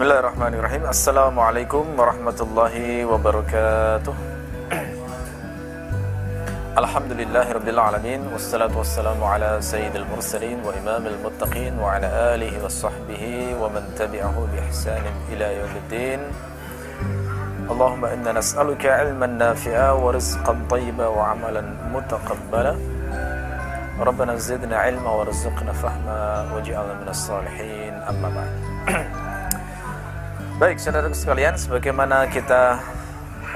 بسم الله الرحمن الرحيم السلام عليكم ورحمة الله وبركاته الحمد لله رب العالمين والصلاة والسلام على سيد المرسلين وإمام المتقين وعلى آله وصحبه ومن تبعه بإحسان إلى يوم الدين اللهم إنا نسألك علما نافعا ورزقا طيبا وعملا متقبلا ربنا زدنا علما ورزقنا فهما وجعلنا من الصالحين أما بعد Baik, saudara sekalian, sebagaimana kita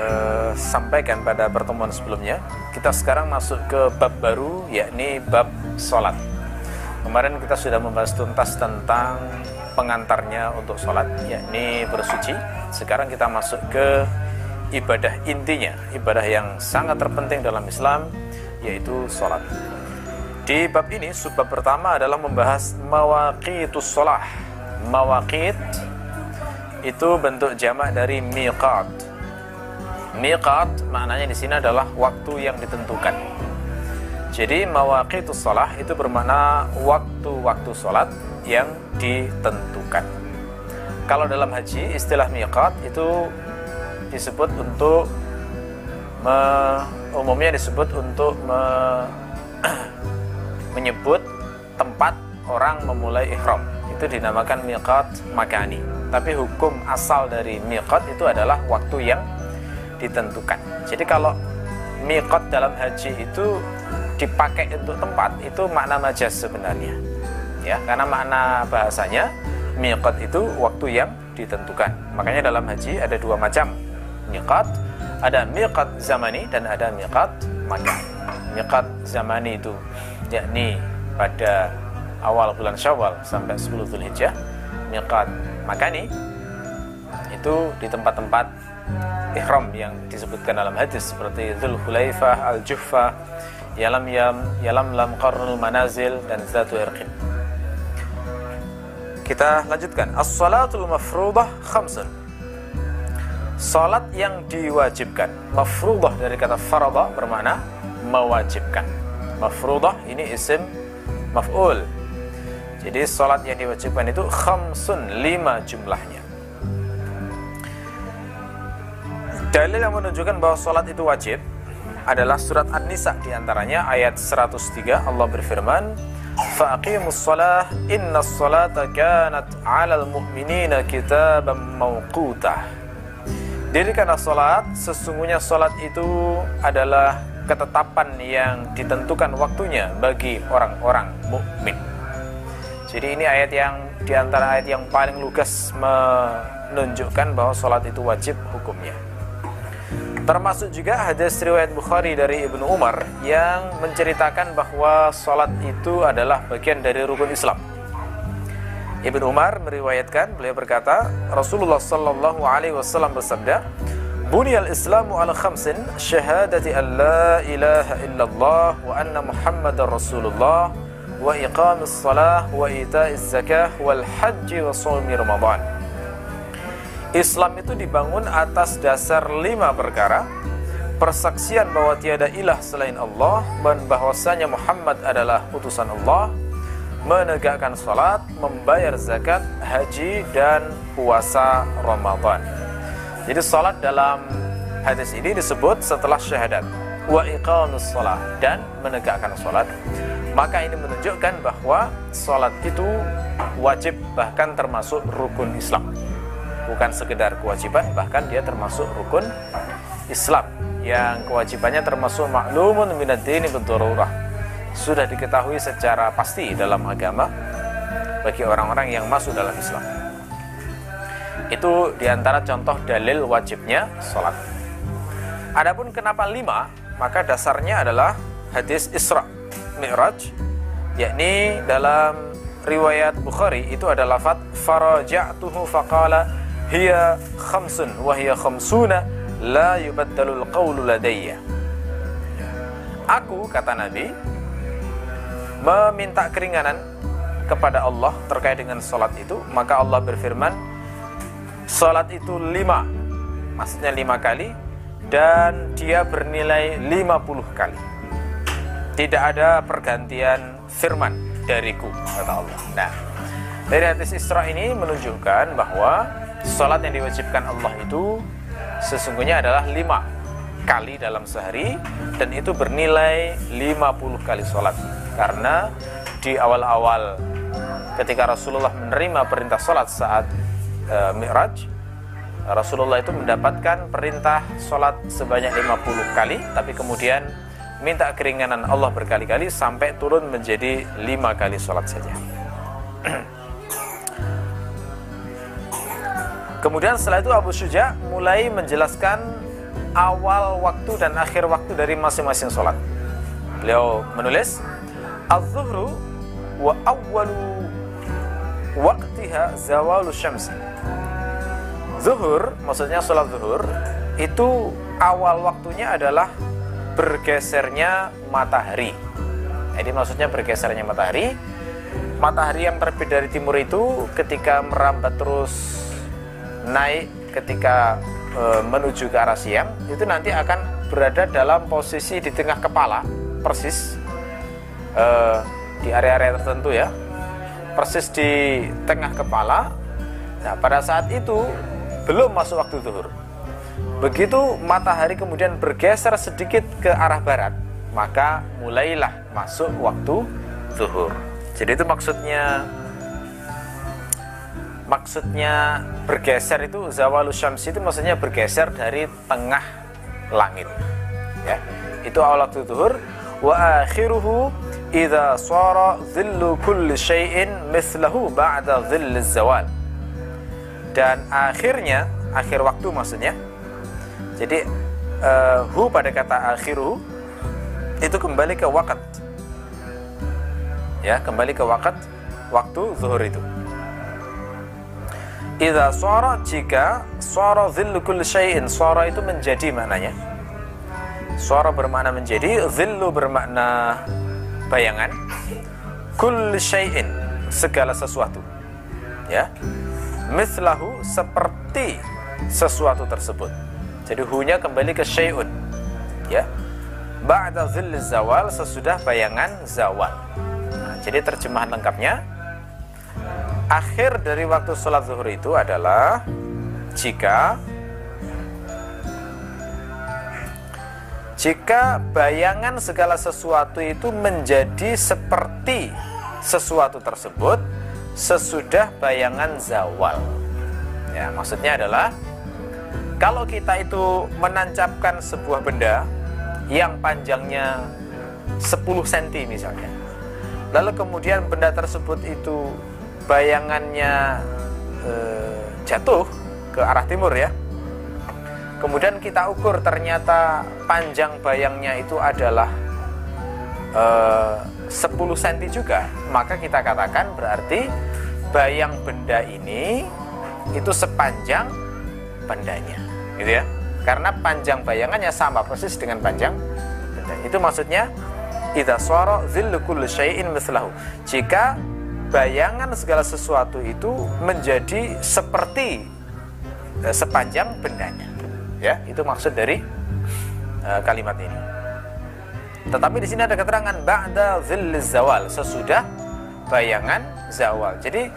uh, sampaikan pada pertemuan sebelumnya, kita sekarang masuk ke bab baru, yakni bab sholat. Kemarin kita sudah membahas tuntas tentang pengantarnya untuk sholat, yakni bersuci. Sekarang kita masuk ke ibadah intinya, ibadah yang sangat terpenting dalam Islam, yaitu sholat. Di bab ini, subbab pertama adalah membahas mawaqitus sholah. Mawaqit itu bentuk jamak dari miqat. Miqat maknanya di sini adalah waktu yang ditentukan. Jadi mawaqitus shalah itu bermakna waktu-waktu salat yang ditentukan. Kalau dalam haji istilah miqat itu disebut untuk me, umumnya disebut untuk me, menyebut tempat orang memulai ihram. Itu dinamakan miqat makani tapi hukum asal dari miqat itu adalah waktu yang ditentukan. Jadi kalau miqat dalam haji itu dipakai untuk tempat itu makna majas sebenarnya. Ya, karena makna bahasanya miqat itu waktu yang ditentukan. Makanya dalam haji ada dua macam miqat, ada miqat zamani dan ada miqat makan. Miqat zamani itu yakni pada awal bulan Syawal sampai 10 Zulhijjah. Miqat makani itu di tempat-tempat ihram yang disebutkan dalam hadis seperti Dzul Hulaifah, Al Juhfa, Yalam Yam, Yalam Lam Qarnul Manazil dan Zatu Irqin. Kita lanjutkan. As-salatul mafruḍah khamsun. Salat yang diwajibkan. Mafruḍah dari kata farada bermakna mewajibkan. Mafruḍah ini isim maf'ul jadi sholat yang diwajibkan itu khamsun lima jumlahnya. Dalil yang menunjukkan bahwa sholat itu wajib adalah surat An-Nisa di antaranya ayat 103 Allah berfirman Faqimus shalah inna sholata kanat 'alal mu'minina kitaban mawqutah Dirikanlah sholat sesungguhnya sholat itu adalah ketetapan yang ditentukan waktunya bagi orang-orang mukmin. Jadi ini ayat yang di antara ayat yang paling lugas menunjukkan bahwa sholat itu wajib hukumnya. Termasuk juga hadis riwayat Bukhari dari Ibnu Umar yang menceritakan bahwa sholat itu adalah bagian dari rukun Islam. Ibnu Umar meriwayatkan beliau berkata Rasulullah Sallallahu Alaihi Wasallam bersabda, Bunyal Islamu ala khamsin syahadati an la ilaha illallah wa anna Muhammadar Rasulullah wa iqamis salah wa ita'iz zakah wal haji wa sawmi ramadan. Islam itu dibangun atas dasar lima perkara. Persaksian bahwa tiada ilah selain Allah dan bahwasanya Muhammad adalah utusan Allah. Menegakkan salat, membayar zakat, haji dan puasa Ramadan. Jadi salat dalam hadis ini disebut setelah syahadat. Wa iqamus salah dan menegakkan salat maka ini menunjukkan bahwa sholat itu wajib bahkan termasuk rukun Islam. Bukan sekedar kewajiban bahkan dia termasuk rukun Islam. Yang kewajibannya termasuk maklumun minad dini bidururah. Sudah diketahui secara pasti dalam agama bagi orang-orang yang masuk dalam Islam. Itu di antara contoh dalil wajibnya sholat. Adapun kenapa lima maka dasarnya adalah hadis Isra Mi'raj yakni dalam riwayat Bukhari itu ada lafaz faraja'tuhu faqala hiya khamsun wa hiya khamsuna la yubaddalul qawlu ladayya. Aku kata Nabi meminta keringanan kepada Allah terkait dengan salat itu. Maka Allah berfirman salat itu lima maksudnya lima kali dan dia bernilai lima puluh kali tidak ada pergantian firman dariku kata Allah. Nah, dari hadis Isra ini menunjukkan bahwa Sholat yang diwajibkan Allah itu sesungguhnya adalah lima kali dalam sehari dan itu bernilai 50 kali sholat karena di awal-awal ketika Rasulullah menerima perintah sholat saat e, Mi'raj Rasulullah itu mendapatkan perintah sholat sebanyak 50 kali tapi kemudian minta keringanan Allah berkali-kali sampai turun menjadi lima kali sholat saja Kemudian setelah itu Abu Suja mulai menjelaskan awal waktu dan akhir waktu dari masing-masing sholat. Beliau menulis, Az-zuhru wa awwalu waqtiha zawalu syamsi. Zuhur, maksudnya sholat zuhur, itu awal waktunya adalah bergesernya matahari. Jadi maksudnya bergesernya matahari. Matahari yang terbit dari timur itu ketika merambat terus naik ketika e, menuju ke arah siang itu nanti akan berada dalam posisi di tengah kepala persis e, di area-area tertentu ya persis di tengah kepala nah pada saat itu belum masuk waktu zuhur begitu matahari kemudian bergeser sedikit ke arah barat maka mulailah masuk waktu zuhur. Jadi itu maksudnya maksudnya bergeser itu zawalu syams itu maksudnya bergeser dari tengah langit ya. Itu awal waktu zuhur. Wa akhiruhu idza sara dhillu kulli syai'in mithlahu ba'da dhill zawal. Dan akhirnya akhir waktu maksudnya jadi uh, hu pada kata akhiru itu kembali ke wakat ya kembali ke wakat waktu zuhur itu Idza sara jika sara dhillu kulli syai'in sara itu menjadi maknanya. Sara bermakna menjadi, dhillu bermakna bayangan. Kulli syai'in segala sesuatu. Ya. Mislahu seperti sesuatu tersebut. Jadi hunya kembali ke syai'un. Ya. Ba'da dhilli zawal sesudah bayangan zawal. Nah, jadi terjemahan lengkapnya akhir dari waktu sholat zuhur itu adalah jika jika bayangan segala sesuatu itu menjadi seperti sesuatu tersebut sesudah bayangan zawal. Ya, maksudnya adalah kalau kita itu menancapkan sebuah benda yang panjangnya 10 cm misalnya. Lalu kemudian benda tersebut itu bayangannya e, jatuh ke arah timur ya kemudian kita ukur ternyata panjang bayangnya itu adalah e, 10 cm juga maka kita katakan berarti bayang benda ini itu sepanjang bendanya gitu ya karena panjang bayangannya sama persis dengan panjang benda itu maksudnya idza sara dhillu kulli syai'in mislahu jika bayangan segala sesuatu itu menjadi seperti uh, sepanjang bendanya. Ya, itu maksud dari uh, kalimat ini. Tetapi di sini ada keterangan ba'da dhil zawal, sesudah bayangan zawal. Jadi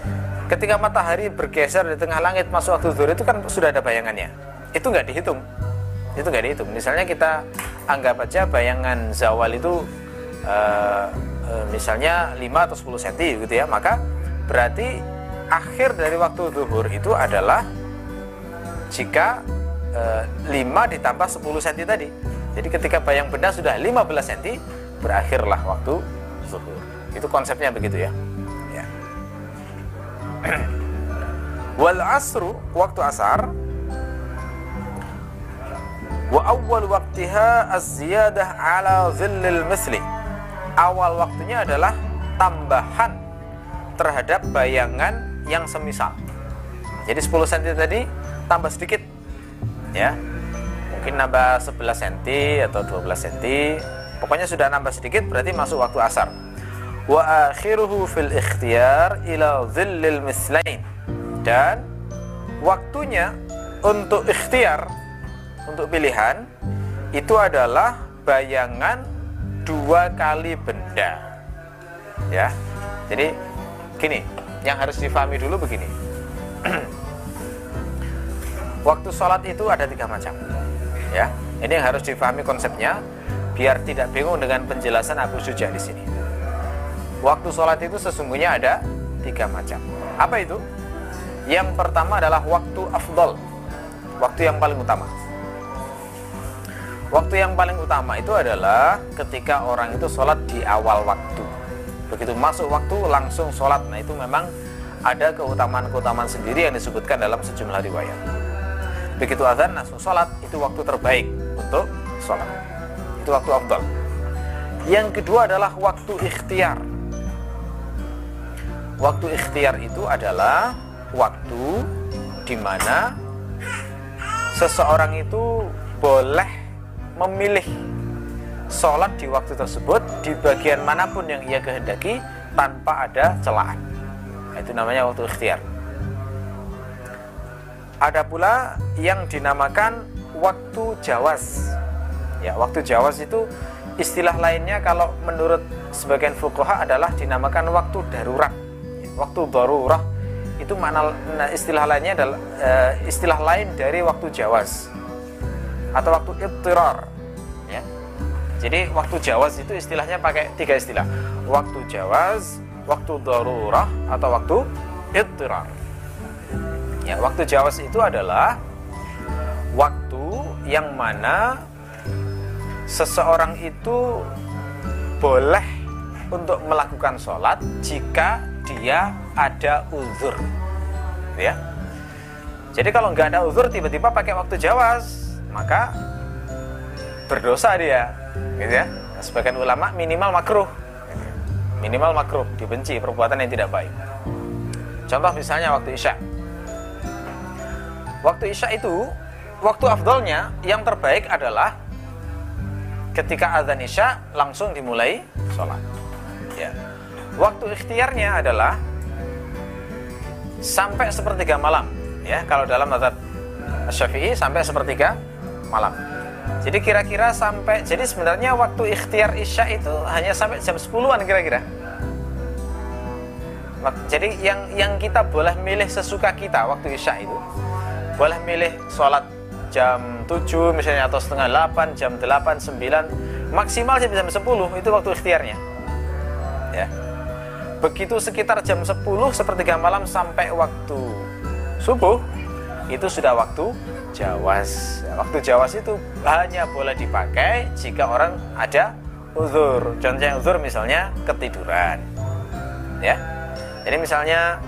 ketika matahari bergeser di tengah langit masuk waktu zuhur itu kan sudah ada bayangannya. Itu nggak dihitung. Itu nggak dihitung. Misalnya kita anggap aja bayangan zawal itu uh, misalnya 5 atau 10 cm gitu ya maka berarti akhir dari waktu zuhur itu adalah jika e, eh, 5 ditambah 10 cm tadi jadi ketika bayang benda sudah 15 cm berakhirlah waktu zuhur itu konsepnya begitu ya. wal asru waktu asar wa awwal waqtiha az-ziyadah ala dhillil misli awal waktunya adalah tambahan terhadap bayangan yang semisal. Jadi 10 cm tadi tambah sedikit ya. Mungkin nambah 11 cm atau 12 cm. Pokoknya sudah nambah sedikit berarti masuk waktu asar. Wa akhiruhu fil ikhtiyar ila dhillil mislain. Dan waktunya untuk ikhtiar untuk pilihan itu adalah bayangan dua kali benda. Ya jadi gini yang harus difahami dulu begini. Waktu sholat itu ada tiga macam ya. Ini yang harus difahami konsepnya biar tidak bingung dengan penjelasan Abu Suja di sini waktu sholat itu sesungguhnya ada tiga macam. Apa itu? Yang pertama adalah waktu afdol waktu yang paling utama. Waktu yang paling utama itu adalah ketika orang itu sholat di awal waktu. Begitu masuk waktu langsung sholat. Nah itu memang ada keutamaan-keutamaan sendiri yang disebutkan dalam sejumlah riwayat. Begitu azan langsung sholat itu waktu terbaik untuk sholat. Itu waktu afdal yang kedua adalah waktu ikhtiar waktu ikhtiar itu adalah waktu di mana seseorang itu boleh memilih sholat di waktu tersebut di bagian mana pun yang ia kehendaki tanpa ada celaan. Itu namanya waktu ikhtiar. Ada pula yang dinamakan waktu jawas. Ya waktu jawas itu istilah lainnya kalau menurut sebagian fuqaha adalah dinamakan waktu darurat waktu darurat itu makna nah, istilah lainnya adalah uh, istilah lain dari waktu jawas atau waktu ittirar ya. Jadi waktu jawas itu istilahnya pakai tiga istilah waktu jawas waktu darurah atau waktu ittirar Ya, waktu jawas itu adalah waktu yang mana seseorang itu boleh untuk melakukan sholat jika dia ada uzur, ya. Jadi kalau nggak ada uzur tiba-tiba pakai waktu jawas, maka berdosa dia, gitu ya. Sebagian ulama minimal makruh, minimal makruh, dibenci perbuatan yang tidak baik. Contoh misalnya waktu isya, waktu isya itu waktu afdolnya yang terbaik adalah ketika azan isya langsung dimulai sholat ya. Waktu ikhtiarnya adalah sampai sepertiga malam ya. Kalau dalam mazhab syafi'i sampai sepertiga malam. Jadi kira-kira sampai jadi sebenarnya waktu ikhtiar isya itu hanya sampai jam 10-an kira-kira. Jadi yang yang kita boleh milih sesuka kita waktu isya itu boleh milih sholat jam 7 misalnya atau setengah 8, jam 8, 9 maksimal jam 10 itu waktu ikhtiarnya. Ya begitu sekitar jam 10 sepertiga malam sampai waktu subuh itu sudah waktu jawas. Waktu jawas itu hanya boleh dipakai jika orang ada uzur. Contohnya uzur misalnya ketiduran ya. Jadi misalnya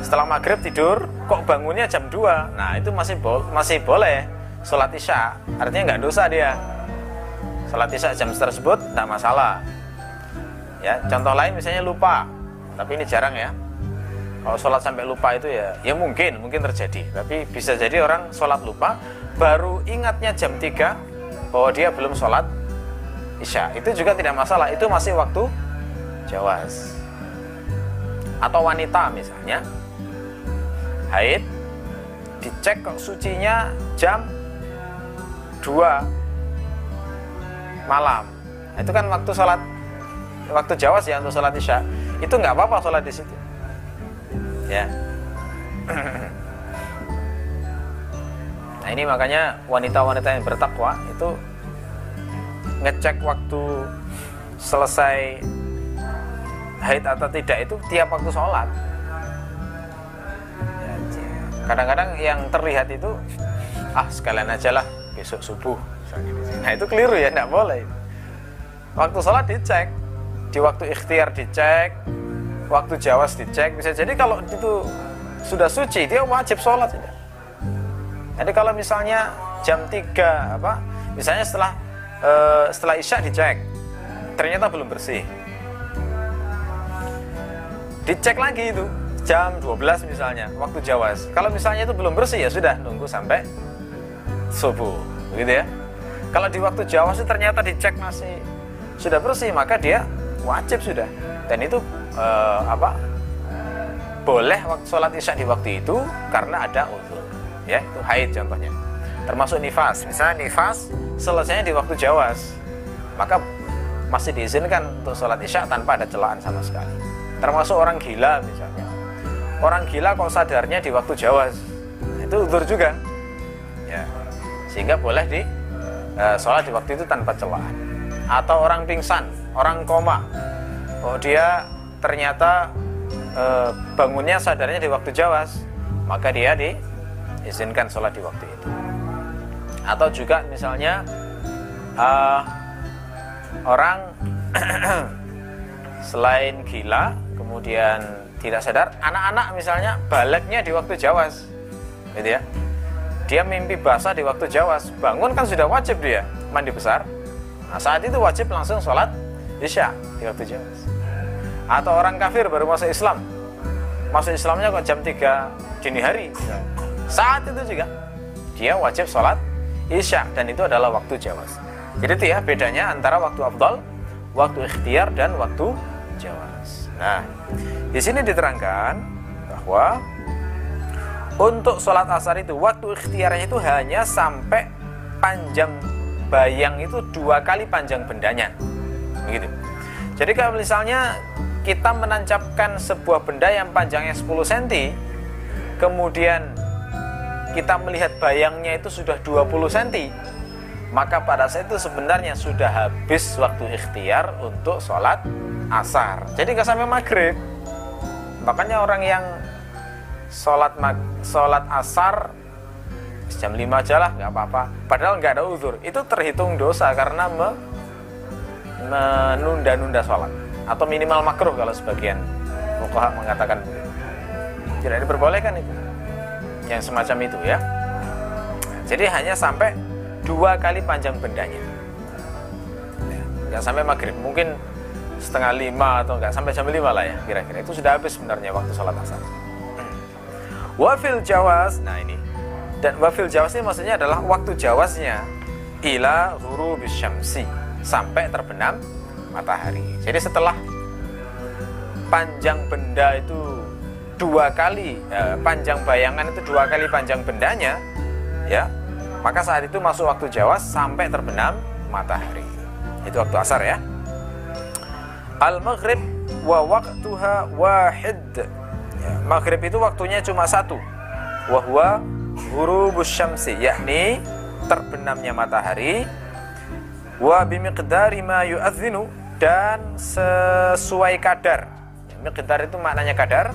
setelah maghrib tidur kok bangunnya jam 2 nah itu masih bo masih boleh sholat isya. Artinya nggak dosa dia. Sholat isya jam tersebut tidak masalah ya contoh lain misalnya lupa. Tapi ini jarang ya. Kalau sholat sampai lupa itu ya ya mungkin mungkin terjadi. Tapi bisa jadi orang sholat lupa baru ingatnya jam 3 bahwa dia belum sholat isya. Itu juga tidak masalah itu masih waktu jawas. Atau wanita misalnya haid dicek kok sucinya jam 2 malam. Nah, itu kan waktu sholat waktu jawas ya untuk sholat isya. Itu nggak apa-apa sholat di situ. Ya. Nah ini makanya wanita-wanita yang bertakwa itu ngecek waktu selesai haid atau tidak itu tiap waktu sholat. Kadang-kadang yang terlihat itu ah sekalian aja lah besok subuh. Nah itu keliru ya tidak boleh. Waktu sholat dicek di waktu ikhtiar dicek waktu jawas dicek bisa jadi kalau itu sudah suci dia wajib sholat. Jadi kalau misalnya jam 3 apa misalnya setelah uh, setelah isya dicek ternyata belum bersih. Dicek lagi itu jam 12 misalnya waktu jawas. Kalau misalnya itu belum bersih ya sudah nunggu sampai subuh begitu ya. Kalau di waktu jawas itu ternyata dicek masih sudah bersih maka dia wajib sudah. Dan itu eh, apa? Boleh sholat isya di waktu itu karena ada uzur. Ya itu haid contohnya. Termasuk nifas. Misalnya nifas selesainya di waktu jawas. Maka masih diizinkan untuk sholat isya tanpa ada celaan sama sekali. Termasuk orang gila misalnya. Orang gila kok sadarnya di waktu Jawa itu uzur juga. Ya. Sehingga boleh di uh, sholat di waktu itu tanpa celah atau orang pingsan orang koma. Oh dia ternyata uh, bangunnya sadarnya di waktu jawas. Maka dia diizinkan sholat di waktu itu. Atau juga misalnya uh, orang selain gila kemudian tidak sadar anak-anak misalnya baliknya di waktu jawas gitu ya. Dia mimpi basah di waktu jawas. Bangun kan sudah wajib dia mandi besar. Nah saat itu wajib langsung sholat isya di waktu jawas atau orang kafir baru masuk Islam. Masuk Islamnya kok jam 3 dini hari. Saat itu juga dia wajib sholat isya dan itu adalah waktu jawas jadi itu ya bedanya antara waktu afdal waktu ikhtiar dan waktu jawas nah di sini diterangkan bahwa untuk sholat asar itu waktu ikhtiarnya itu hanya sampai panjang bayang itu dua kali panjang bendanya begitu jadi kalau misalnya kita menancapkan sebuah benda yang panjangnya 10 cm kemudian kita melihat bayangnya itu sudah 20 cm maka pada saat itu sebenarnya sudah habis waktu ikhtiar untuk sholat asar. Jadi nggak sampai maghrib. Makanya orang yang sholat mag sholat asar jam 5 aja lah nggak apa-apa. Padahal nggak ada uzur. Itu terhitung dosa karena me menunda-nunda sholat atau minimal makruh kalau sebagian fuqaha mengatakan tidak diperbolehkan itu. Yang semacam itu ya. Jadi hanya sampai dua kali panjang bendanya. Nggak sampai maghrib mungkin setengah lima atau nggak sampai jam lima lah ya kira-kira. Itu sudah habis sebenarnya waktu sholat asar. Wafil jawas nah ini. Dan wafil jawas ini maksudnya adalah waktu jawasnya ila huru bisyamsi sampai terbenam matahari. Jadi setelah panjang benda itu dua kali eh, panjang bayangan itu dua kali panjang bendanya ya maka saat itu masuk waktu Jawa sampai terbenam matahari. Itu waktu asar ya. Al maghrib wa waktuha wahid. Ya, maghrib itu waktunya cuma satu. Wahwa ghurubus syamsi yakni terbenamnya matahari wa bimiqdari ma yu'adzinu dan sesuai kadar. Miqdar itu maknanya kadar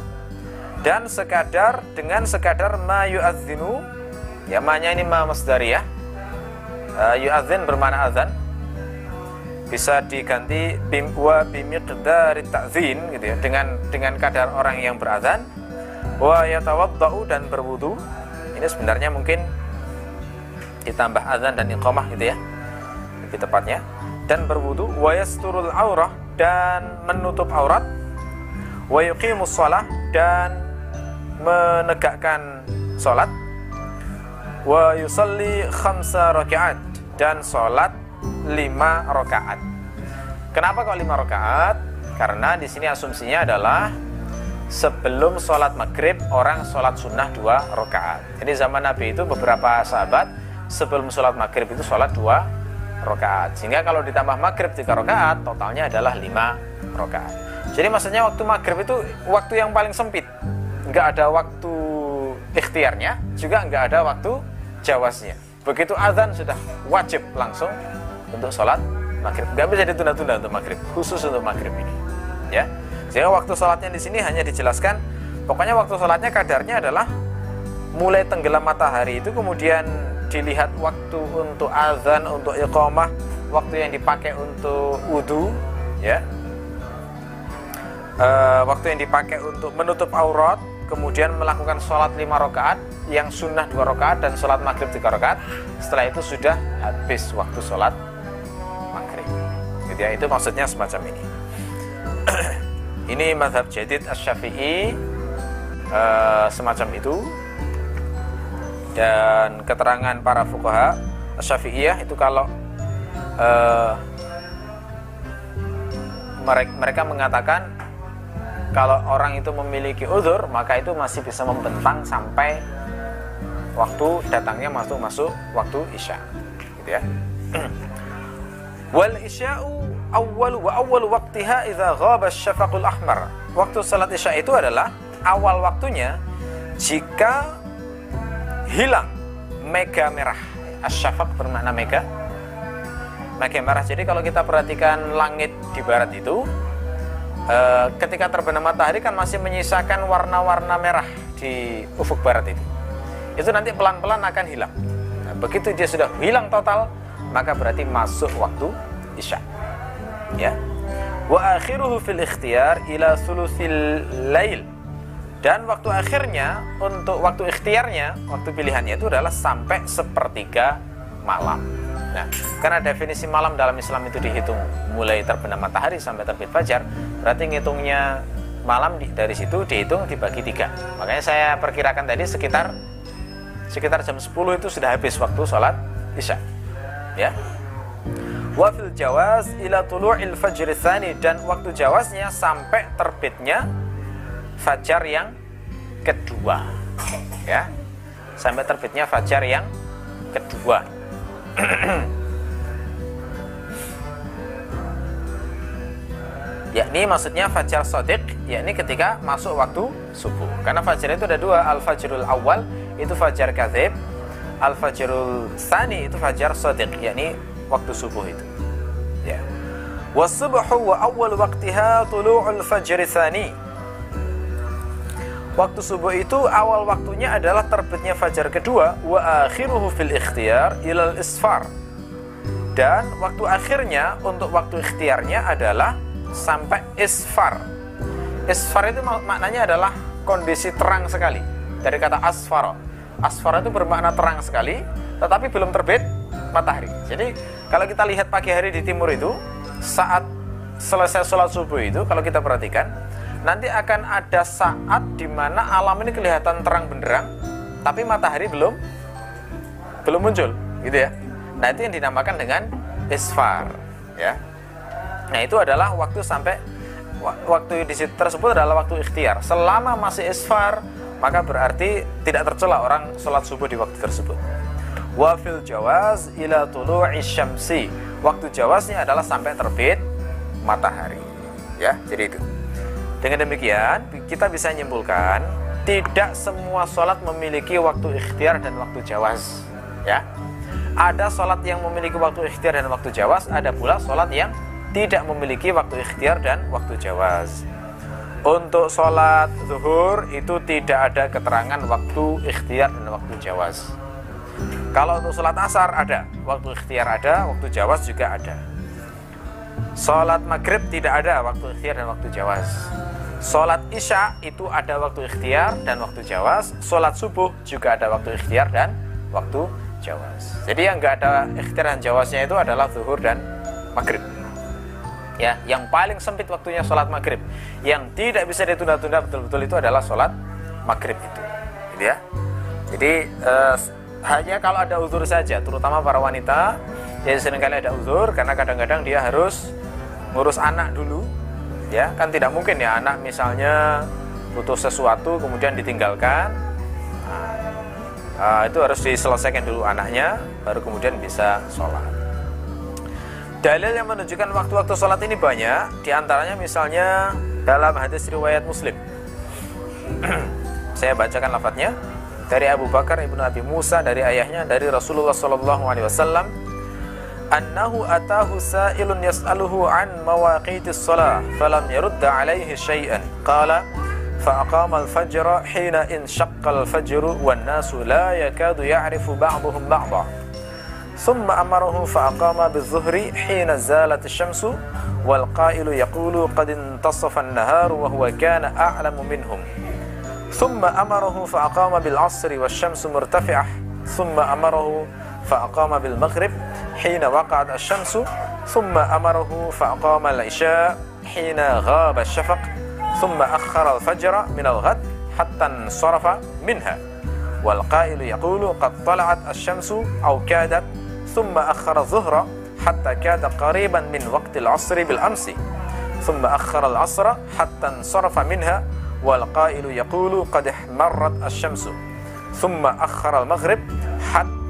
dan sekadar dengan sekadar ma yu'adzinu ya maknanya ini ma masdariyah uh, yu'adzin bermakna azan bisa diganti bim wa bimiqdari ta'zin gitu ya dengan dengan kadar orang yang berazan wa yatawaddau dan berwudu. Ini sebenarnya mungkin ditambah azan dan iqamah gitu ya lebih tepatnya dan berwudu wa yasturul aurah dan menutup aurat wa yuqimus shalah dan menegakkan salat wa yusalli khamsa rakaat dan salat lima rakaat. Kenapa kok lima rakaat? Karena di sini asumsinya adalah sebelum sholat maghrib orang sholat sunnah dua rakaat. Jadi zaman Nabi itu beberapa sahabat sebelum sholat maghrib itu sholat dua rakaat. Sehingga kalau ditambah maghrib tiga rakaat totalnya adalah lima rakaat. Jadi maksudnya waktu maghrib itu waktu yang paling sempit. Nggak ada waktu ikhtiarnya, juga nggak ada waktu jawasnya. Begitu azan sudah wajib langsung untuk sholat maghrib. Nggak bisa ditunda-tunda untuk maghrib, khusus untuk maghrib ini. Ya, sehingga waktu sholatnya di sini hanya dijelaskan. Pokoknya waktu sholatnya kadarnya adalah mulai tenggelam matahari itu kemudian dilihat waktu untuk azan, untuk iqamah, waktu yang dipakai untuk wudhu, ya, uh, waktu yang dipakai untuk menutup aurat kemudian melakukan sholat lima rakaat yang sunnah dua rakaat dan sholat maghrib tiga rakaat. Setelah itu sudah habis waktu sholat maghrib. Gitu ya itu maksudnya semacam ini. Ini madhab jadid as-syafi'i uh, semacam itu dan keterangan para fuqaha syafi'iyah itu kalau uh, mereka mengatakan kalau orang itu memiliki uzur maka itu masih bisa membentang sampai waktu datangnya masuk masuk waktu isya gitu ya. Wal isya'u awal wa awal waktiha idza ghaba syafaqul ahmar. Waktu salat isya itu adalah awal waktunya jika hilang mega merah. Asyafaq bermakna mega. Mega merah. Jadi kalau kita perhatikan langit di barat itu, eh, ketika terbenam matahari kan masih menyisakan warna-warna merah di ufuk barat itu. Itu nanti pelan-pelan akan hilang. Nah, begitu dia sudah hilang total, maka berarti masuk waktu isya. Ya. Wa akhiruhu fil ikhtiyar ila sulusil lail dan waktu akhirnya untuk waktu ikhtiarnya, waktu pilihannya itu adalah sampai sepertiga malam. Nah, karena definisi malam dalam Islam itu dihitung mulai terbenam matahari sampai terbit fajar, berarti ngitungnya malam di, dari situ dihitung dibagi tiga. Makanya saya perkirakan tadi sekitar sekitar jam 10 itu sudah habis waktu sholat isya. Ya. Wafil jawaz ila tulu'il fajr dan waktu jawaznya sampai terbitnya fajar yang kedua. Ya. Sampai terbitnya fajar yang kedua. Yakni maksudnya fajar sodik yakni ketika masuk waktu subuh. Karena fajar itu ada dua al fajrul awal itu fajar kadzib al fajrul sani itu fajar sodik yakni waktu subuh itu. Ya. Wasubhu wa awal waqtiha tulu'ul fajr tsani Waktu subuh itu awal waktunya adalah terbitnya fajar kedua wa akhiruhu fil ikhtiyar ilal isfar. Dan waktu akhirnya untuk waktu ikhtiarnya adalah sampai isfar. Isfar itu maknanya adalah kondisi terang sekali. Dari kata asfar. Asfar itu bermakna terang sekali, tetapi belum terbit matahari. Jadi kalau kita lihat pagi hari di timur itu, saat selesai sholat subuh itu, kalau kita perhatikan, nanti akan ada saat di mana alam ini kelihatan terang benderang, tapi matahari belum belum muncul, gitu ya. Nah itu yang dinamakan dengan isfar, ya. Nah itu adalah waktu sampai waktu di situ tersebut adalah waktu ikhtiar. Selama masih isfar, maka berarti tidak tercela orang sholat subuh di waktu tersebut. Wafil jawaz ila tulu'i syamsi. Waktu jawaznya adalah sampai terbit matahari. Ya, jadi itu. Dengan demikian, kita bisa menyimpulkan tidak semua sholat memiliki waktu ikhtiar dan waktu jawaz. Ya, ada sholat yang memiliki waktu ikhtiar dan waktu jawaz, ada pula sholat yang tidak memiliki waktu ikhtiar dan waktu jawaz. Untuk sholat zuhur itu tidak ada keterangan waktu ikhtiar dan waktu jawaz. Kalau untuk sholat asar ada, waktu ikhtiar ada, waktu jawaz juga ada. Sholat maghrib tidak ada waktu ikhtiar dan waktu jawaz. Sholat isya itu ada waktu ikhtiar dan waktu jawaz. Sholat subuh juga ada waktu ikhtiar dan waktu jawaz. Jadi yang nggak ada ikhtiar dan jawaznya itu adalah zuhur dan maghrib. Ya, yang paling sempit waktunya sholat maghrib. Yang tidak bisa ditunda-tunda betul-betul itu adalah sholat maghrib itu. Gitu ya. Jadi eh, hanya kalau ada uzur saja, terutama para wanita, ya sering kali ada uzur karena kadang-kadang dia harus ngurus anak dulu ya. Kan tidak mungkin ya anak misalnya butuh sesuatu kemudian ditinggalkan. Nah, itu harus diselesaikan dulu anaknya baru kemudian bisa sholat. Dalil yang menunjukkan waktu-waktu sholat ini banyak di antaranya misalnya dalam hadis riwayat muslim. Saya bacakan lafadznya. Dari Abu Bakar ibnu Abi Musa dari ayahnya dari Rasulullah Shallallahu Alaihi Wasallam أنه أتاه سائل يسأله عن مواقيت الصلاة فلم يرد عليه شيئا. قال فأقام الفجر حين انشق الفجر والناس لا يكاد يعرف بعضهم بعضا. ثم أمره فأقام بالظهر حين زالت الشمس والقائل يقول قد انتصف النهار وهو كان أعلم منهم. ثم أمره فأقام بالعصر والشمس مرتفعة ثم أمره فأقام بالمغرب حين وقعت الشمس ثم أمره فأقام العشاء حين غاب الشفق ثم أخر الفجر من الغد حتى انصرف منها. والقائل يقول قد طلعت الشمس أو كادت ثم أخر الظهر حتى كاد قريبا من وقت العصر بالأمس ثم أخر العصر حتى انصرف منها. والقائل يقول قد احمرت الشمس ثم أخر المغرب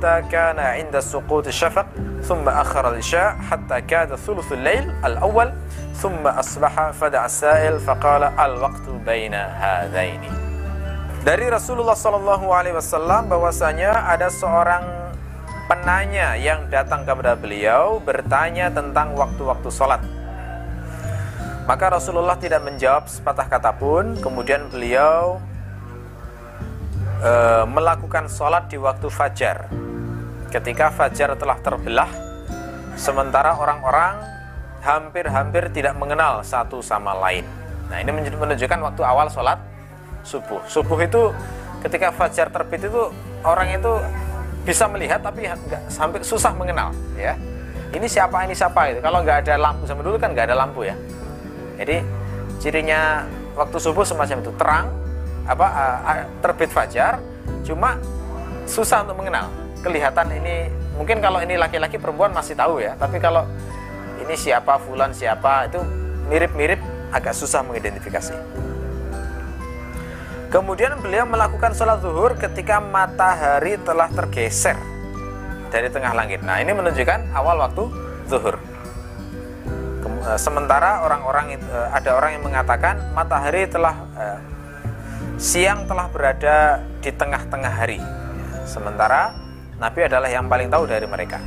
hatta kana inda suqut ثم thumma akhara al-isya hatta kada thuluth al-lail al-awwal thumma asbaha fada'a as-sa'il al-waqtu dari Rasulullah Shallallahu Alaihi Wasallam bahwasanya ada seorang penanya yang datang kepada beliau bertanya tentang waktu-waktu sholat. Maka Rasulullah tidak menjawab sepatah kata pun. Kemudian beliau e, melakukan sholat di waktu fajar. Ketika fajar telah terbelah, sementara orang-orang hampir-hampir tidak mengenal satu sama lain. Nah ini menunjukkan waktu awal sholat subuh. Subuh itu ketika fajar terbit itu orang itu bisa melihat tapi nggak sampai susah mengenal ya. Ini siapa ini siapa itu. Kalau nggak ada lampu sama dulu kan nggak ada lampu ya. Jadi cirinya waktu subuh semacam itu terang apa uh, terbit fajar cuma susah untuk mengenal kelihatan ini mungkin kalau ini laki-laki perempuan masih tahu ya tapi kalau ini siapa fulan siapa itu mirip-mirip agak susah mengidentifikasi Kemudian beliau melakukan sholat zuhur ketika matahari telah tergeser dari tengah langit. Nah ini menunjukkan awal waktu zuhur. Eh, sementara orang-orang eh, ada orang yang mengatakan matahari telah eh, siang telah berada di tengah-tengah hari. Sementara Nabi adalah yang paling tahu dari mereka.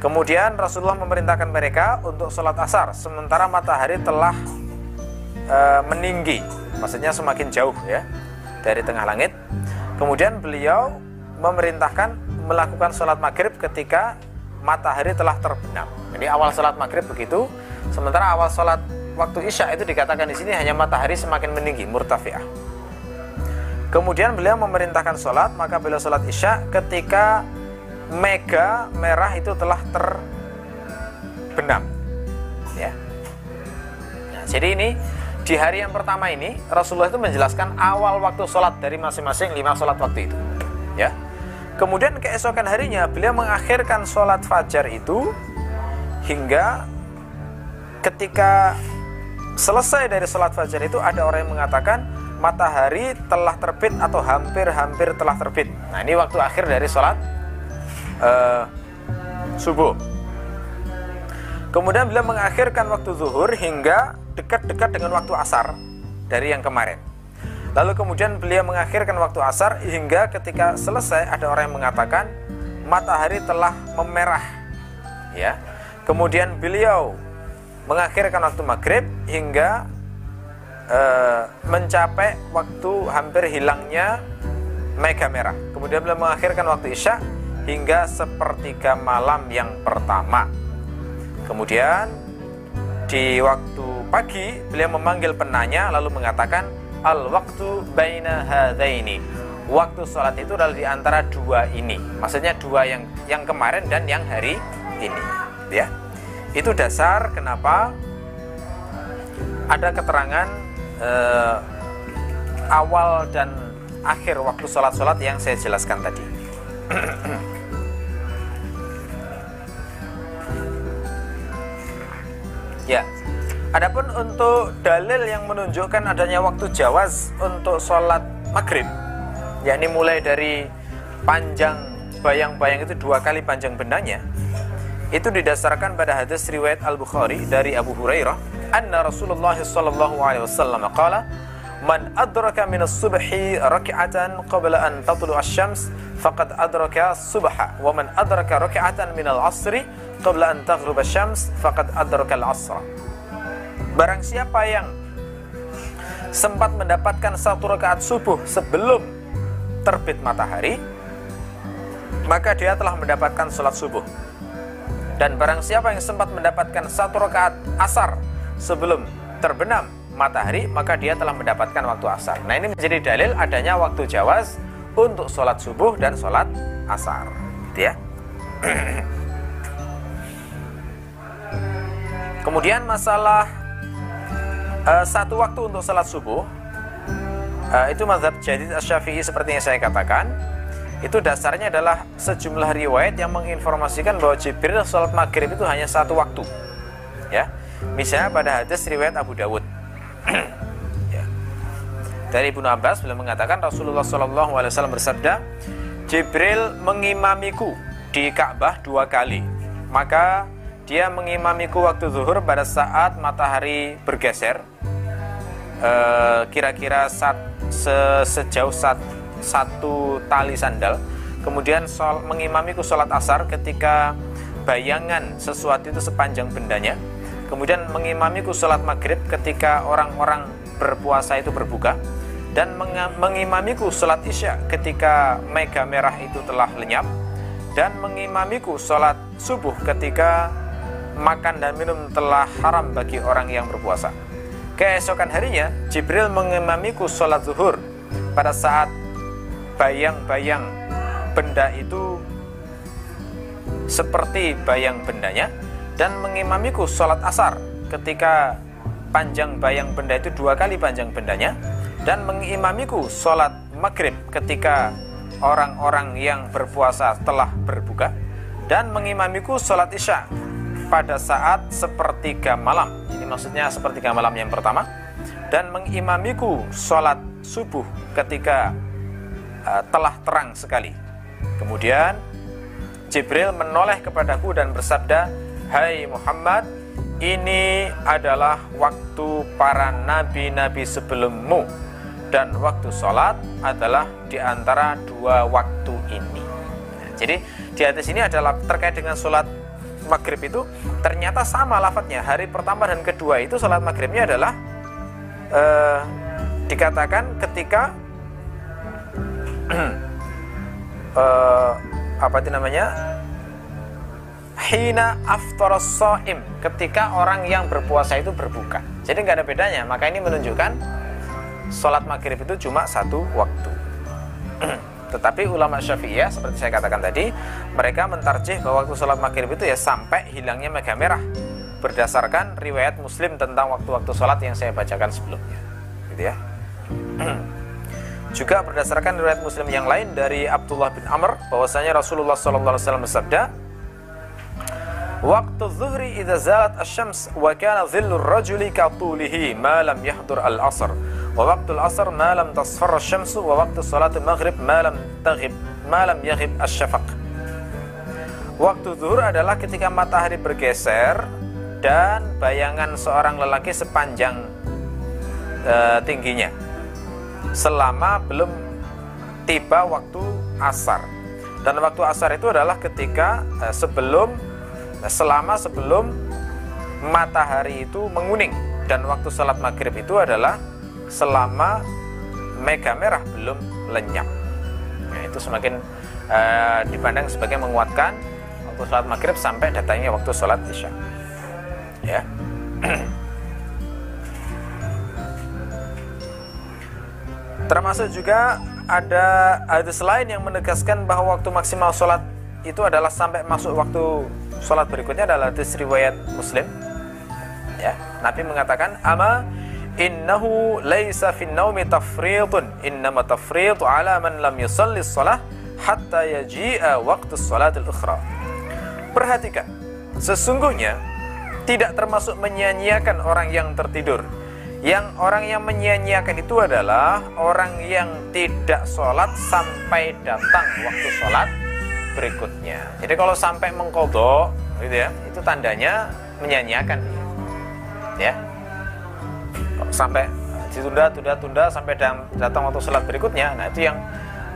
Kemudian Rasulullah memerintahkan mereka untuk sholat asar, sementara matahari telah e, meninggi maksudnya semakin jauh ya dari tengah langit. Kemudian beliau memerintahkan melakukan sholat maghrib ketika matahari telah terbenam. Jadi awal sholat maghrib begitu, sementara awal sholat waktu isya itu dikatakan di sini hanya matahari semakin meninggi, murtafiah. Kemudian beliau memerintahkan sholat, maka beliau sholat isya ketika mega merah itu telah terbenam. Ya. Nah, jadi ini di hari yang pertama ini Rasulullah itu menjelaskan awal waktu sholat dari masing-masing lima sholat waktu itu ya kemudian keesokan harinya beliau mengakhirkan sholat fajar itu hingga ketika selesai dari sholat fajar itu ada orang yang mengatakan matahari telah terbit atau hampir-hampir telah terbit nah ini waktu akhir dari sholat uh, subuh kemudian beliau mengakhirkan waktu zuhur hingga dekat-dekat dengan waktu asar dari yang kemarin. Lalu kemudian beliau mengakhirkan waktu asar hingga ketika selesai ada orang yang mengatakan matahari telah memerah. Ya. Kemudian beliau mengakhirkan waktu maghrib hingga uh, mencapai waktu hampir hilangnya mega merah. Kemudian beliau mengakhirkan waktu isya hingga sepertiga malam yang pertama. Kemudian di waktu pagi beliau memanggil penanya lalu mengatakan al waktu baina hadaini waktu sholat itu adalah di antara dua ini maksudnya dua yang yang kemarin dan yang hari ini ya itu dasar kenapa ada keterangan eh, awal dan akhir waktu sholat-sholat yang saya jelaskan tadi. Ya Adapun untuk dalil yang menunjukkan adanya waktu jawaz untuk sholat maghrib, yakni mulai dari panjang bayang-bayang itu dua kali panjang bendanya, itu didasarkan pada hadis riwayat Al Bukhari dari Abu Hurairah, anna Rasulullah sallallahu alaihi wasallam qala Man adraka min as-subhi rak'atan qabla an tatlu asy-syams faqad adraka subha wa man adraka rak'atan min al-'asri qabla an taghrib asy-syams faqad adraka al-'asra Barang siapa yang sempat mendapatkan satu rakaat subuh sebelum terbit matahari, maka dia telah mendapatkan sholat subuh. Dan barang siapa yang sempat mendapatkan satu rakaat asar sebelum terbenam matahari, maka dia telah mendapatkan waktu asar. Nah ini menjadi dalil adanya waktu jawaz untuk sholat subuh dan sholat asar. Gitu ya. Kemudian masalah uh, satu waktu untuk salat subuh uh, itu mazhab jadid asy-syafi'i seperti yang saya katakan itu dasarnya adalah sejumlah riwayat yang menginformasikan bahwa Jibril salat maghrib itu hanya satu waktu ya misalnya pada hadis riwayat Abu Dawud. Ya. dari Ibnu Abbas beliau mengatakan Rasulullah SAW bersabda Jibril mengimamiku di Ka'bah dua kali. Maka dia mengimamiku waktu zuhur pada saat matahari bergeser. Eh, kira-kira uh, se sejauh sat, satu tali sandal. Kemudian sol, mengimamiku sholat asar ketika bayangan sesuatu itu sepanjang bendanya kemudian mengimamiku sholat maghrib ketika orang-orang berpuasa itu berbuka. Dan mengimamiku sholat isya ketika mega merah itu telah lenyap. Dan mengimamiku sholat subuh ketika makan dan minum telah haram bagi orang yang berpuasa. Keesokan harinya Jibril mengimamiku sholat zuhur pada saat bayang-bayang benda itu seperti bayang bendanya dan mengimamiku sholat asar ketika panjang bayang benda itu dua kali panjang bendanya dan mengimamiku sholat maghrib ketika orang-orang yang berpuasa telah berbuka dan mengimamiku sholat isya pada saat sepertiga malam. Ini maksudnya sepertiga malam yang pertama. Dan mengimamiku sholat subuh ketika uh, telah terang sekali. Kemudian Jibril menoleh kepadaku dan bersabda, "Hai Muhammad, ini adalah waktu para nabi-nabi sebelummu. Dan waktu sholat adalah di antara dua waktu ini." jadi di atas ini adalah terkait dengan sholat maghrib itu ternyata sama lafadznya hari pertama dan kedua itu sholat maghribnya adalah uh, dikatakan ketika uh, apa itu namanya hina aftar soim ketika orang yang berpuasa itu berbuka. Jadi nggak ada bedanya maka ini menunjukkan sholat maghrib itu cuma satu waktu. Tetapi ulama syafi'iyah seperti saya katakan tadi mereka mentarjih bahwa waktu sholat maghrib itu ya sampai hilangnya mega merah berdasarkan riwayat muslim tentang waktu-waktu sholat yang saya bacakan sebelumnya. Gitu ya. Juga berdasarkan riwayat Muslim yang lain dari Abdullah bin Amr bahwasanya Rasulullah wasallam bersabda, Waktu zuhri idza zalat asy-syams wa kana dhillu ar-rajuli ka tulihi ma lam yahdur al-'asr wa waqtu al-'asr ma lam tasfarra asy-syams wa waqtu salat al-maghrib ma lam taghib ma lam yaghib asy-syafaq. Waktu zuhur adalah ketika matahari bergeser dan bayangan seorang lelaki sepanjang uh, tingginya selama belum tiba waktu asar. Dan waktu asar itu adalah ketika eh, sebelum selama sebelum matahari itu menguning dan waktu salat maghrib itu adalah selama mega merah belum lenyap. Nah, itu semakin uh, dipandang sebagai menguatkan waktu salat maghrib sampai datangnya waktu salat isya. Ya. Termasuk juga ada hadis lain yang menegaskan bahwa waktu maksimal sholat itu adalah sampai masuk waktu sholat berikutnya adalah hadis riwayat Muslim. Ya, Nabi mengatakan, "Ama innahu laisa fin naumi tafridun, innama tafridu ala man lam yusalli shalah hatta yaji'a waktu sholatil ukhra." Perhatikan, sesungguhnya tidak termasuk menyia-nyiakan orang yang tertidur yang orang yang menyia-nyiakan itu adalah orang yang tidak sholat sampai datang waktu sholat berikutnya. Jadi kalau sampai mengkodok, gitu ya, itu tandanya menyia-nyiakan. Ya, kalau sampai ditunda, tunda, tunda sampai datang waktu sholat berikutnya, nah itu yang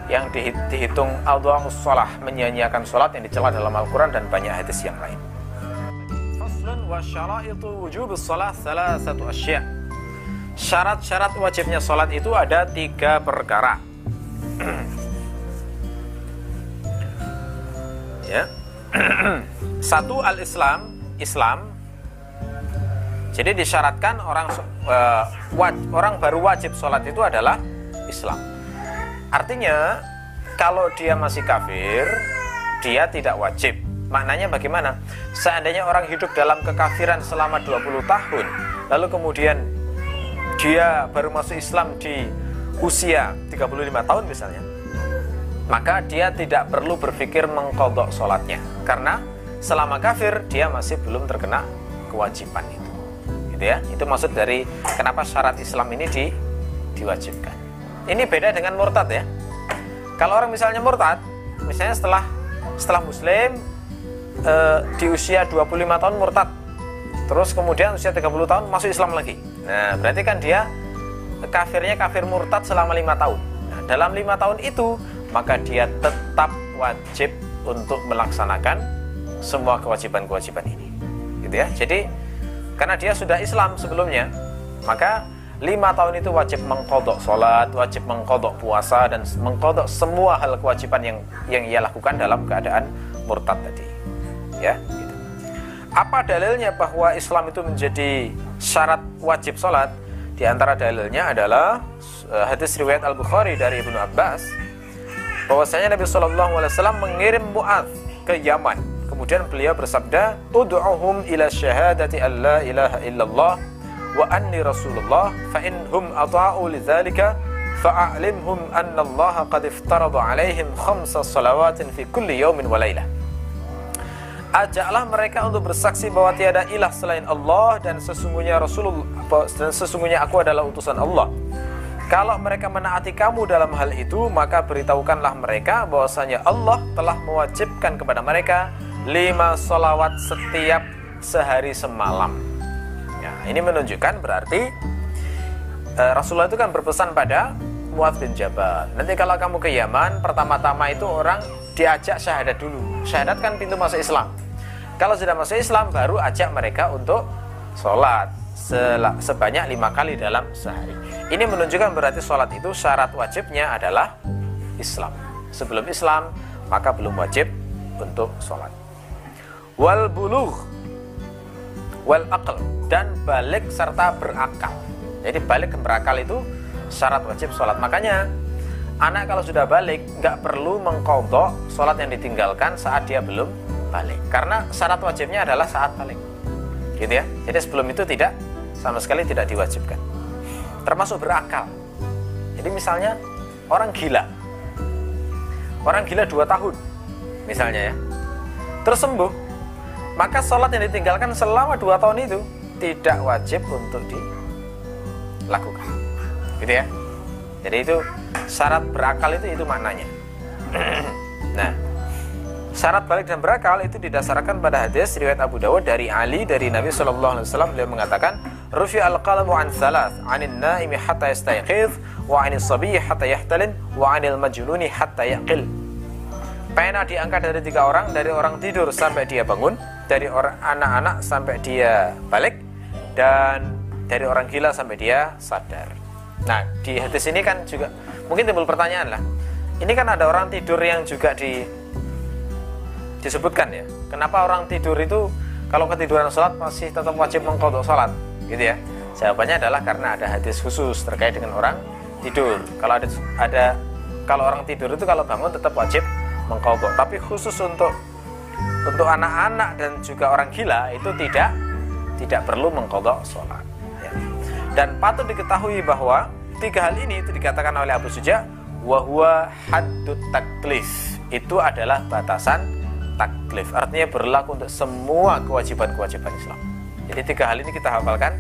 yang dihitung al-du'amus sholah menyia-nyiakan sholat yang dicela dalam Al-Quran dan banyak hadis yang lain. Syarat-syarat wajibnya sholat itu ada tiga perkara. ya, satu al-Islam, Islam. Jadi disyaratkan orang uh, waj, orang baru wajib sholat itu adalah Islam. Artinya kalau dia masih kafir, dia tidak wajib. Maknanya bagaimana? Seandainya orang hidup dalam kekafiran selama 20 tahun, lalu kemudian dia baru masuk Islam di usia 35 tahun misalnya, maka dia tidak perlu berpikir mengkodok sholatnya. Karena selama kafir, dia masih belum terkena kewajiban itu. Gitu ya, itu maksud dari kenapa syarat Islam ini di, diwajibkan. Ini beda dengan murtad ya. Kalau orang misalnya murtad, misalnya setelah setelah muslim e, di usia 25 tahun murtad, terus kemudian usia 30 tahun masuk Islam lagi Nah, berarti kan dia kafirnya kafir murtad selama lima tahun. Nah, dalam lima tahun itu maka dia tetap wajib untuk melaksanakan semua kewajiban-kewajiban ini. Gitu ya. Jadi karena dia sudah Islam sebelumnya, maka lima tahun itu wajib mengkodok sholat, wajib mengkodok puasa dan mengkodok semua hal kewajiban yang yang ia lakukan dalam keadaan murtad tadi. Ya, gitu. Apa dalilnya bahwa Islam itu menjadi syarat wajib sholat? Di antara dalilnya adalah uh, hadis riwayat Al Bukhari dari Ibnu Abbas bahwasanya Nabi Shallallahu Alaihi Wasallam mengirim Muadz ke Yaman. Kemudian beliau bersabda, "Ud'uhum ila syahadati an la ilaha illallah wa anni rasulullah fa in hum ata'u lidzalika fa'alimhum anna Allah qad iftarada alaihim khamsa salawatin fi kulli yawmin wa lailah ajaklah mereka untuk bersaksi bahwa tiada ilah selain Allah dan sesungguhnya Rasulullah dan sesungguhnya aku adalah utusan Allah. Kalau mereka menaati kamu dalam hal itu, maka beritahukanlah mereka bahwasanya Allah telah mewajibkan kepada mereka lima solawat setiap sehari semalam. Ya, ini menunjukkan berarti uh, Rasulullah itu kan berpesan pada Muadz bin Jabal. Nanti kalau kamu ke Yaman, pertama-tama itu orang diajak syahadat dulu. Syahadat kan pintu masuk Islam. Kalau sudah masuk Islam, baru ajak mereka untuk sholat sebanyak lima kali dalam sehari. Ini menunjukkan berarti sholat itu syarat wajibnya adalah Islam. Sebelum Islam, maka belum wajib untuk sholat. Wal buluh wal akal dan balik serta berakal. Jadi balik dan berakal itu syarat wajib sholat. Makanya anak kalau sudah balik nggak perlu mengkodok sholat yang ditinggalkan saat dia belum balik. Karena syarat wajibnya adalah saat balik. Gitu ya. Jadi sebelum itu tidak sama sekali tidak diwajibkan. Termasuk berakal. Jadi misalnya orang gila. Orang gila dua tahun misalnya ya. Terus sembuh maka sholat yang ditinggalkan selama dua tahun itu tidak wajib untuk dilakukan gitu ya jadi itu syarat berakal itu itu maknanya nah syarat balik dan berakal itu didasarkan pada hadis riwayat Abu Dawud dari Ali dari Nabi Shallallahu Alaihi Wasallam beliau mengatakan rufi al qalamu an thalath anin naimi hatta yastayqidh wa anil sabiyyi hatta yahtalin wa anil majnuni hatta yaqil pena diangkat dari tiga orang dari orang tidur sampai dia bangun dari orang anak-anak sampai dia balik dan dari orang gila sampai dia sadar. Nah, di hadis ini kan juga mungkin timbul pertanyaan lah. Ini kan ada orang tidur yang juga di disebutkan ya. Kenapa orang tidur itu kalau ketiduran sholat masih tetap wajib mengkodok sholat, gitu ya? Jawabannya adalah karena ada hadis khusus terkait dengan orang tidur. Kalau ada ada kalau orang tidur itu kalau bangun tetap wajib mengkodok. Tapi khusus untuk untuk anak-anak dan juga orang gila itu tidak tidak perlu mengkodok sholat ya. dan patut diketahui bahwa tiga hal ini itu dikatakan oleh Abu Suja wahwa haddut taklif itu adalah batasan taklif. Artinya berlaku untuk semua kewajiban-kewajiban Islam. Jadi tiga hal ini kita hafalkan.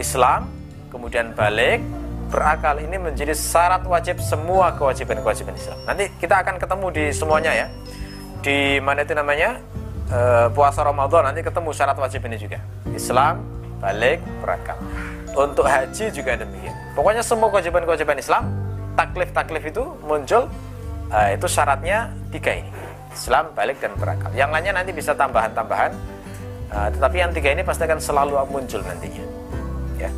Islam kemudian balik berakal ini menjadi syarat wajib semua kewajiban-kewajiban Islam. Nanti kita akan ketemu di semuanya ya. Di mana itu namanya? E, puasa Ramadan nanti ketemu syarat wajib ini juga. Islam balik berakal. Untuk haji juga demikian. Pokoknya semua kewajiban-kewajiban Islam taklif-taklif itu muncul e, itu syaratnya tiga ini Islam, balik dan berakal. Yang lainnya nanti bisa tambahan-tambahan, uh, tetapi yang tiga ini pasti akan selalu muncul nantinya. Ya.